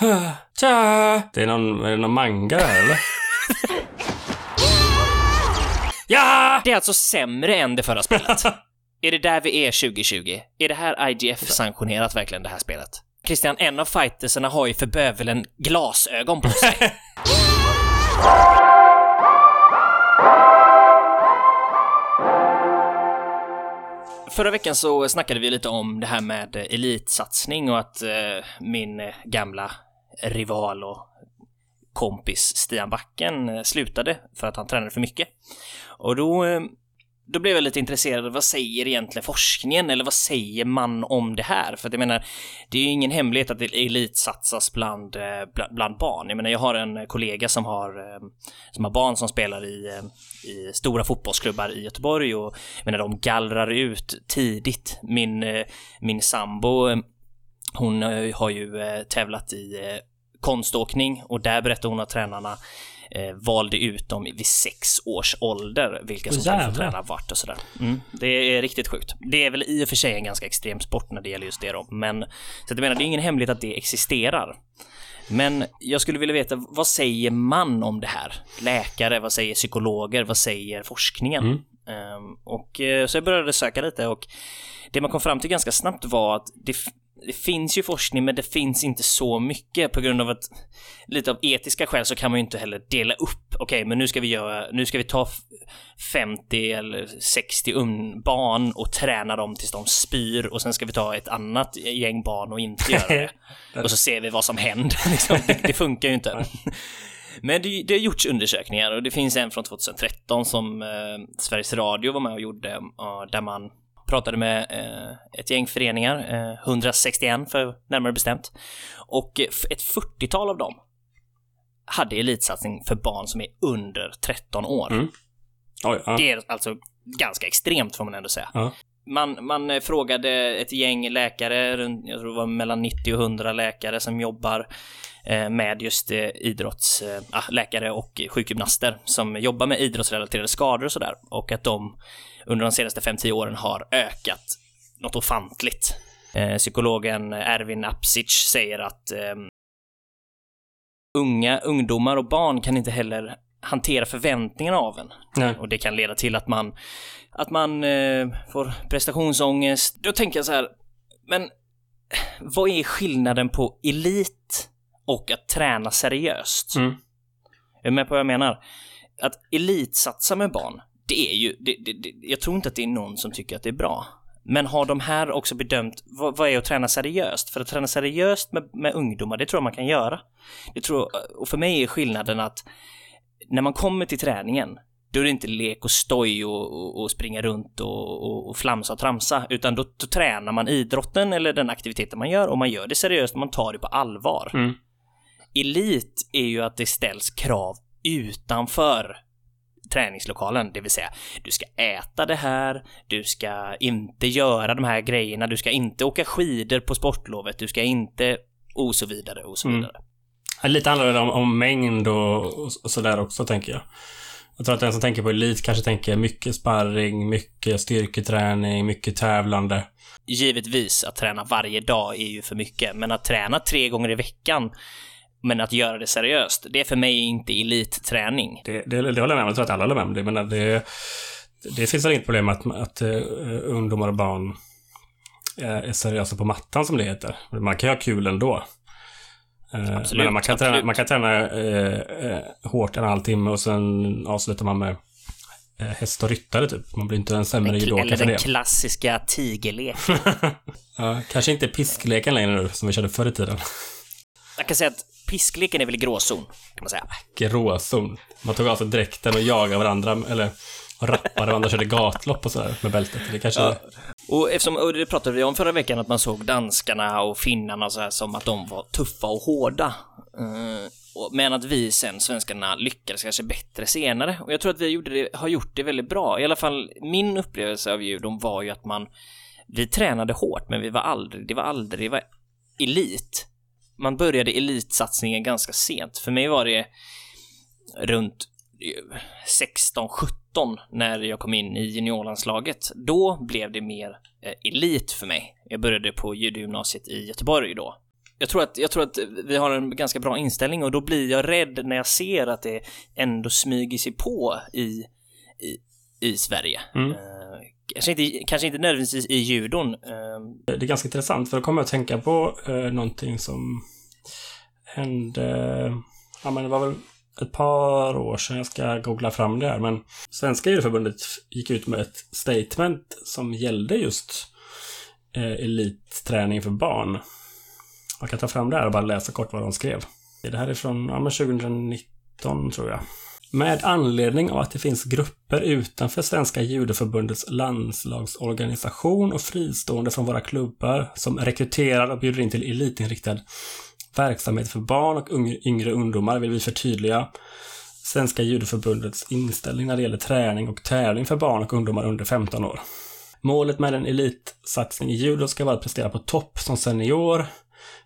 <sighs> Det är någon, är det någon manga där eller? <laughs> ja! Det är alltså sämre än det förra spelet. <laughs> är det där vi är 2020? Är det här IGF sanktionerat verkligen, det här spelet? Christian, en av fightersarna har ju för bövelen glasögon på sig. <laughs> Förra veckan så snackade vi lite om det här med elitsatsning och att eh, min gamla rival och kompis Stian Backen eh, slutade för att han tränade för mycket. Och då eh, då blev jag lite intresserad. Vad säger egentligen forskningen? Eller vad säger man om det här? För att jag menar, det är ju ingen hemlighet att det elitsatsas bland, eh, bland, bland barn. Jag menar, jag har en kollega som har, som har barn som spelar i, i stora fotbollsklubbar i Göteborg och jag menar, de gallrar ut tidigt. Min, min sambo, hon har ju tävlat i konståkning och där berättar hon att tränarna eh, valde ut dem vid sex års ålder, vilka som skulle få träna vart och sådär. Mm, det är riktigt sjukt. Det är väl i och för sig en ganska extrem sport när det gäller just det då, men så att jag menar, det är ingen hemlighet att det existerar. Men jag skulle vilja veta, vad säger man om det här? Läkare, vad säger psykologer, vad säger forskningen? Mm. Um, och så jag började söka lite och det man kom fram till ganska snabbt var att det, det finns ju forskning, men det finns inte så mycket på grund av att lite av etiska skäl så kan man ju inte heller dela upp. Okej, okay, men nu ska vi göra, nu ska vi ta 50 eller 60 barn och träna dem tills de spyr och sen ska vi ta ett annat gäng barn och inte göra det. <laughs> och så ser vi vad som händer. <laughs> Liksom. Det, det funkar ju inte. Men det, det har gjorts undersökningar och det finns en från 2013 som eh, Sveriges Radio var med och gjorde, eh, där man pratade med eh, ett gäng föreningar, eh, 161 för närmare bestämt, och ett 40-tal av dem hade elitsatsning för barn som är under 13 år. Mm. Oj, ja. Det är alltså ganska extremt får man ändå säga. Ja. Man, man frågade ett gäng läkare, jag tror det var mellan 90 och 100 läkare som jobbar eh, med just eh, idrottsläkare ah, och sjukgymnaster som jobbar med idrottsrelaterade skador och sådär. Och att de under de senaste 5-10 åren har ökat något ofantligt. Eh, psykologen Erwin Apsic säger att eh, unga, ungdomar och barn kan inte heller hantera förväntningarna av en. Nej. Och det kan leda till att man, att man eh, får prestationsångest. Då tänker jag så här, men vad är skillnaden på elit och att träna seriöst? Mm. Är du med på vad jag menar? Att elitsatsa med barn, det är ju, det, det, det, jag tror inte att det är någon som tycker att det är bra. Men har de här också bedömt, vad, vad är att träna seriöst? För att träna seriöst med, med ungdomar, det tror jag man kan göra. Det tror, och för mig är skillnaden att när man kommer till träningen, då är det inte lek och stoj och, och, och springa runt och, och, och, flamsa och tramsa, utan då, då, tränar man idrotten eller den aktiviteten man gör och man gör det seriöst, man tar det på allvar. Mm. Elit är ju att det ställs krav utanför träningslokalen, det vill säga du ska äta det här, du ska inte göra de här grejerna, du ska inte åka skidor på sportlovet, du ska inte och så vidare och så mm. vidare. Mm. Lite handlar det om, om mängd och, och sådär också, tänker jag. Jag tror att den som tänker på elit kanske tänker mycket sparring, mycket styrketräning, mycket tävlande. Givetvis, att träna varje dag är ju för mycket, men att träna tre gånger i veckan men att göra det seriöst, det är för mig inte elitträning. Det, det, det håller jag med om. Jag tror att alla håller med om det. Men det, det finns väl inget problem att, att uh, ungdomar och barn uh, är seriösa på mattan, som det heter. Man kan ju ha kul ändå. Uh, absolut, men man kan träna, man kan träna hårt en halvtimme och sen avslutar man med häst och ryttare typ. Man blir inte en sämre judoka för det. Eller den klassiska tigerleken. <laughs> ja, kanske inte piskleken längre nu, som vi körde förr i tiden. Jag kan säga att Piskleken är väl gråzon, kan man säga. Gråzon. Man tog alltså dräkten och jagade varandra, eller rappade varandra körde gatlopp och sådär med bältet. Det kanske... Ja. Och eftersom, och det pratade vi om förra veckan, att man såg danskarna och finnarna så här, som att de var tuffa och hårda. Uh, men att vi sen, svenskarna, lyckades kanske bättre senare. Och jag tror att vi det, har gjort det väldigt bra. I alla fall min upplevelse av judon var ju att man, vi tränade hårt, men vi var aldrig, det var aldrig, det var elit man började elitsatsningen ganska sent. För mig var det runt 16-17 när jag kom in i juniorlandslaget. Då blev det mer eh, elit för mig. Jag började på judogymnasiet i Göteborg då. Jag tror, att, jag tror att vi har en ganska bra inställning och då blir jag rädd när jag ser att det ändå smyger sig på i, i, i Sverige. Mm. Kanske inte, kanske inte nödvändigtvis i judon. Ehm. Det är ganska intressant för då kommer jag att tänka på eh, någonting som hände, ja men det var väl ett par år sedan, jag ska googla fram det här, men Svenska judoförbundet gick ut med ett statement som gällde just eh, elitträning för barn. Jag kan ta fram det här och bara läsa kort vad de skrev. Det här är från ja, men 2019 tror jag. Med anledning av att det finns grupper utanför Svenska judoförbundets landslagsorganisation och fristående från våra klubbar som rekryterar och bjuder in till elitinriktad verksamhet för barn och yngre ungdomar vill vi förtydliga Svenska judoförbundets inställning när det gäller träning och tävling för barn och ungdomar under 15 år. Målet med en elitsatsning i judo ska vara att prestera på topp som senior.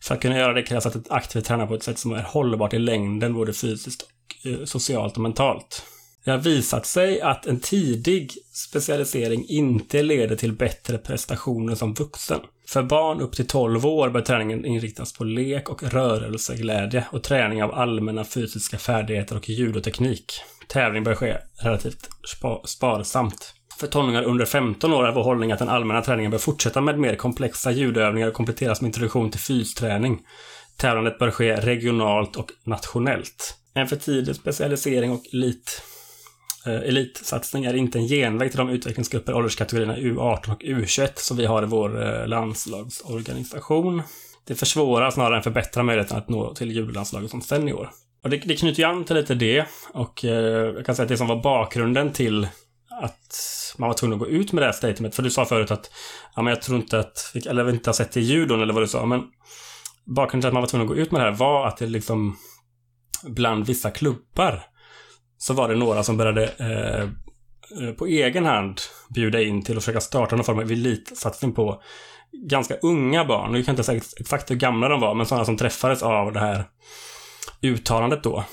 För att kunna göra det krävs att ett aktivt tränar på ett sätt som är hållbart i längden, både fysiskt Eh, socialt och mentalt. Det har visat sig att en tidig specialisering inte leder till bättre prestationer som vuxen. För barn upp till 12 år bör träningen inriktas på lek och rörelseglädje och träning av allmänna fysiska färdigheter och judoteknik. Tävling bör ske relativt spa- sparsamt. För tonåringar under 15 år är vår hållning att den allmänna träningen bör fortsätta med mer komplexa ljudövningar och kompletteras med introduktion till fysträning. Tävlandet bör ske regionalt och nationellt. En för tidig specialisering och elit Eh, elitsatsning är inte en genväg till de utvecklingsgrupper ålderskategorierna U18 och U21 som vi har i vår eh, landslagsorganisation. Det försvårar snarare än förbättrar möjligheten att nå till judlandslaget som senior. Och det, det knyter ju an till lite det och eh, jag kan säga att det som var bakgrunden till att man var tvungen att gå ut med det här statementet. För du sa förut att, ja men jag tror inte att, eller vi inte har sett det i judon eller vad du sa, men bakgrunden till att man var tvungen att gå ut med det här var att det liksom bland vissa klubbar så var det några som började eh, på egen hand bjuda in till att försöka starta någon form av elitsatsning på ganska unga barn. Vi kan inte säga ex- exakt hur gamla de var, men sådana som träffades av det här uttalandet då.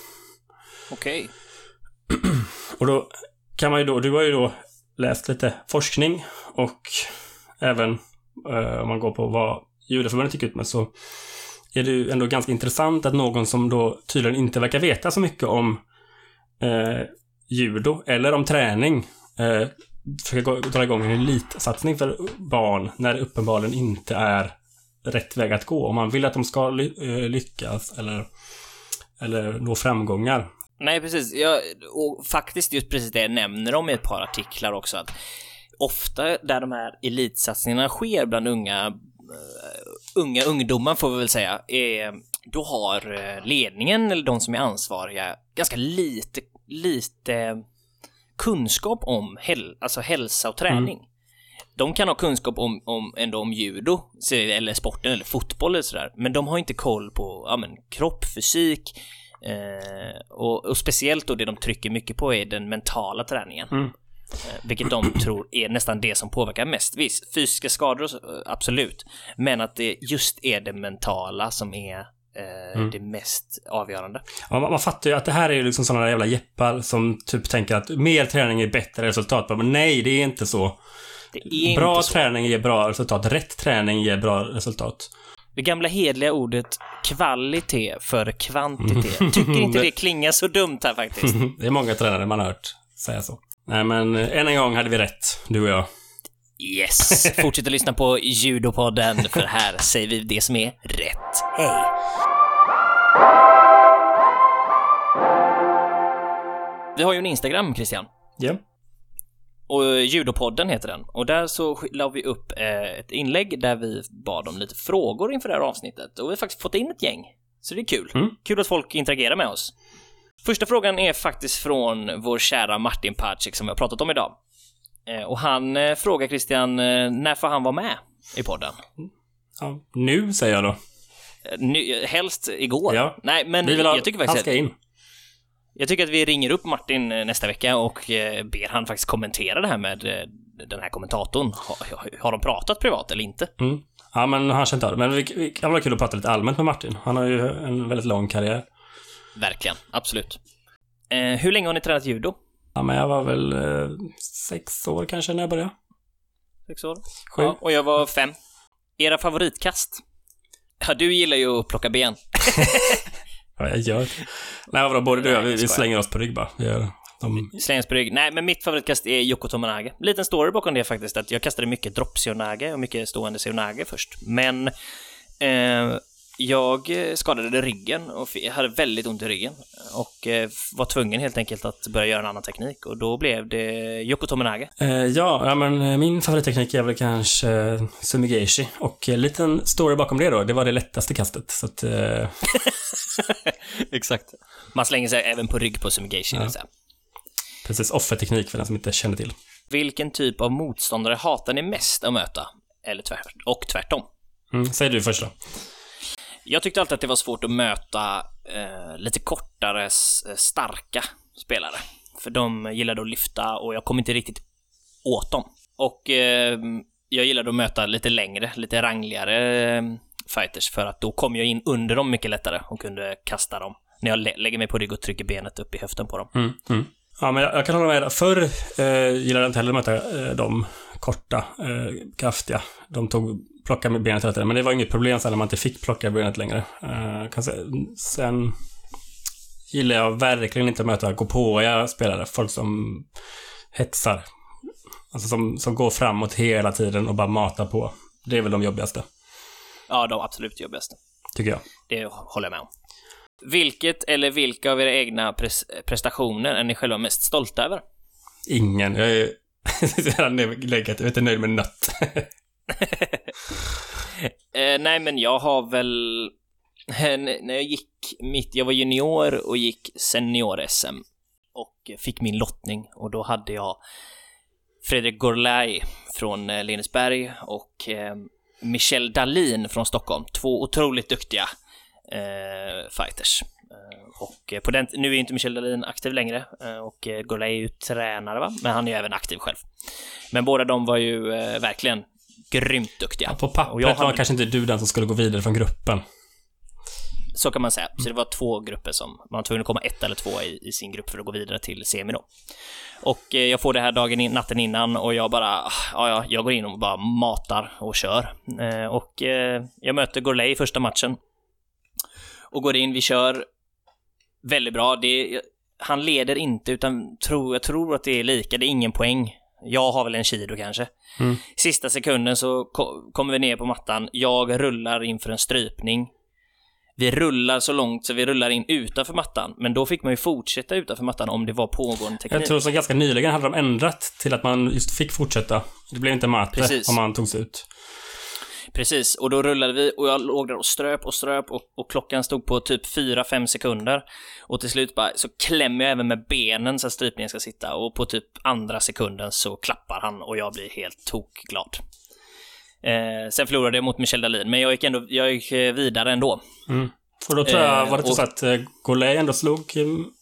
Okej. <clears throat> Och då kan man ju då, du har ju då läst lite forskning och även eh, om man går på vad Judeförbundet gick ut med så är det ju ändå ganska intressant att någon som då tydligen inte verkar veta så mycket om eh, judo eller om träning eh, försöker dra igång en elitsatsning för barn när det uppenbarligen inte är rätt väg att gå. Om man vill att de ska ly- eh, lyckas eller, eller nå framgångar Nej, precis. Jag, och faktiskt just precis det jag nämner om i ett par artiklar också att ofta där de här elitsatsningarna sker bland unga, eh, unga ungdomar får vi väl säga, är, då har eh, ledningen eller de som är ansvariga ganska lite, lite kunskap om häl, alltså hälsa och träning. De kan ha kunskap om, om, ändå om judo, eller sporten, eller fotboll eller sådär, men de har inte koll på ja, men, kropp, fysik, eh, och, och speciellt då det de trycker mycket på är den mentala träningen. Mm. Eh, vilket de tror är nästan det som påverkar mest. Visst, fysiska skador, eh, absolut, men att det just är det mentala som är eh, Mm. det mest avgörande. Ja, man, man fattar ju att det här är liksom sådana jävla jeppar som typ tänker att mer träning är bättre resultat. Men nej, det är inte så. Är bra inte så. träning ger bra resultat. Rätt träning ger bra resultat. Det gamla hedliga ordet kvalitet för kvantitet. <laughs> Tycker inte det klingar så dumt här faktiskt. <laughs> det är många tränare man har hört säga så. Nej, men eh, än en gång hade vi rätt, du och jag. Yes! Fortsätt att lyssna på Judopodden, för här säger vi det som är rätt. Hej! Vi har ju en Instagram, Christian. Ja. Och Judopodden heter den. Och där så la vi upp eh, ett inlägg där vi bad om lite frågor inför det här avsnittet. Och vi har faktiskt fått in ett gäng. Så det är kul. Mm. Kul att folk interagerar med oss. Första frågan är faktiskt från vår kära Martin Pacek som vi har pratat om idag. Eh, och han eh, frågar Christian, eh, när får han vara med i podden? ja. Nu, säger jag då. Nu, helst igår. Ja. Nej, men Vi vill ha, jag tycker han faktiskt ska att, in. jag tycker att vi ringer upp Martin nästa vecka och ber han faktiskt kommentera det här med den här kommentatorn. Har, har, de pratat privat eller inte? Mm. Ja, men han känner inte av det. Men vi, vi kan vara kul att prata lite allmänt med Martin. Han har ju en väldigt lång karriär. Verkligen, absolut. Eh, hur länge har ni tränat judo? Ja, men jag var väl eh, sex år kanske när jag började. Sex år? Sju. Ja, och jag var fem. Era favoritkast? Ja, du gillar ju att plocka ben. <laughs> Ja, jag gör. Nej, vadå, både du och jag, vi, vi slänger oss på rygg bara. Vi gör De... Slängs på rygg. Nej, men mitt favoritkast är Yoko Tomonage. Liten story bakom det faktiskt, att jag kastade mycket drop Seonage och mycket stående Seonage först. Men eh, jag skadade ryggen och hade väldigt ont i ryggen och eh, var tvungen helt enkelt att börja göra en annan teknik och då blev det Yoko Tomonage. Eh, ja, ja, men eh, min favoritteknik är väl kanske eh, Sumigeshi och en liten story bakom det då. Det var det lättaste kastet, så att... Eh... <laughs> Exakt. Man slänger sig även på rygg på Sumigeshi, ja. Precis, offerteknik för den som inte känner till. Vilken typ av motståndare hatar ni mest att möta? Eller tvärt, och tvärtom? Mm, säg du först då. Jag tyckte alltid att det var svårt att möta eh, lite kortare, eh, starka spelare. För de gillade att lyfta och jag kom inte riktigt åt dem. Och eh, jag gillade att möta lite längre, lite rangligare eh, fighters för att då kom jag in under dem mycket lättare och kunde kasta dem när jag lä lägger mig på rygg och trycker benet upp i höften på dem. Mm, mm. Ja, men jag, jag, kan hålla med. Förr eh, gillade jag inte heller att möta eh, de korta, eh, kraftiga. De tog plocka med benet hela tiden. Men det var inget problem sen när man inte fick plocka benet längre. Kan säga. Sen gillar jag verkligen inte att möta gåpåiga spelare. Folk som hetsar. Alltså som, som går framåt hela tiden och bara matar på. Det är väl de jobbigaste. Ja, de absolut jobbigaste. Tycker jag. Det håller jag med om. Vilket eller vilka av era egna pres prestationer är ni själva mest stolta över? Ingen. Jag är <laughs> negativ. Jag är inte nöjd med nött. <laughs> <laughs> eh, nej, men jag har väl... Eh, när jag gick mitt... Jag var junior och gick senior-SM och fick min lottning och då hade jag Fredrik Gorlai från eh, Lindesberg och eh, Michel Dalin från Stockholm. Två otroligt duktiga eh, fighters. Eh, och på den, nu är inte Michel Dahlin aktiv längre och Gorlai är ju tränare va, men han är ju även aktiv själv. Men båda de var ju verkligen grymt duktiga. Ja, på pappret hade... var kanske inte du den som skulle gå vidare från gruppen. Så kan man säga. Så det var två grupper som, man var tvungen att komma ett eller två i, i sin grupp för att gå vidare till semi då. Och eh, jag får det här dagen in, natten innan och jag bara, ah, ja, ja, jag går in och bara matar och kör. Eh, och eh, jag möter Gorley i första matchen. Och går in, vi kör väldigt bra. Det, han leder inte, utan tro, jag tror att det är lika, det är ingen poäng. Jag har väl en kilo kanske. Mm. Sista sekunden så ko kommer vi ner på mattan. Jag rullar inför en strypning. Vi rullar så långt så vi rullar in utanför mattan, men då fick man ju fortsätta utanför mattan om det var pågående teknik. Jag tror så ganska nyligen hade de ändrat till att man just fick fortsätta. Det blev inte mate Precis. om man togs ut. Precis, och då rullade vi och jag låg där och ströp och ströp och, och klockan stod på typ 4-5 sekunder. Och till slut bara så klämmer jag även med benen så att strypningen ska sitta och på typ andra sekunden så klappar han och jag blir helt tokglad. Eh, sen förlorade jag mot Michel Dalin, men jag gick ändå jag gick eh, vidare ändå. Mm. Och då tror jag, var det inte så att eh, Golay ändå slog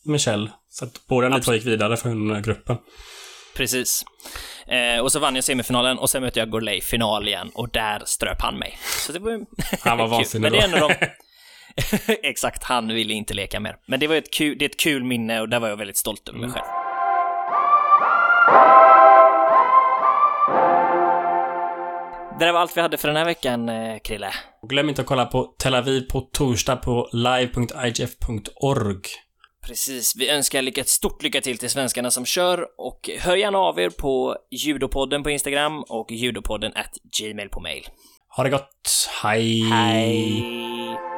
Michel? Så att båda ni två gick vidare från gruppen. Precis. Eh, och så vann jag semifinalen och sen mötte jag Gorley final igen och där ströp han mig. Så det var <laughs> Han var <laughs> vansinnig Men det är de... <laughs> Exakt, han ville inte leka mer. Men det var ett kul, det är ett kul minne och där var jag väldigt stolt över mig mm. själv. Det där var allt vi hade för den här veckan, eh, Krille. Glöm inte att kolla på Tel Aviv på torsdag på live.igf.org. Precis, vi önskar lycka, stort lycka till till svenskarna som kör och hör gärna av er på judopodden på Instagram och judopodden at gmail på mail. Ha det gott, hej! Hej!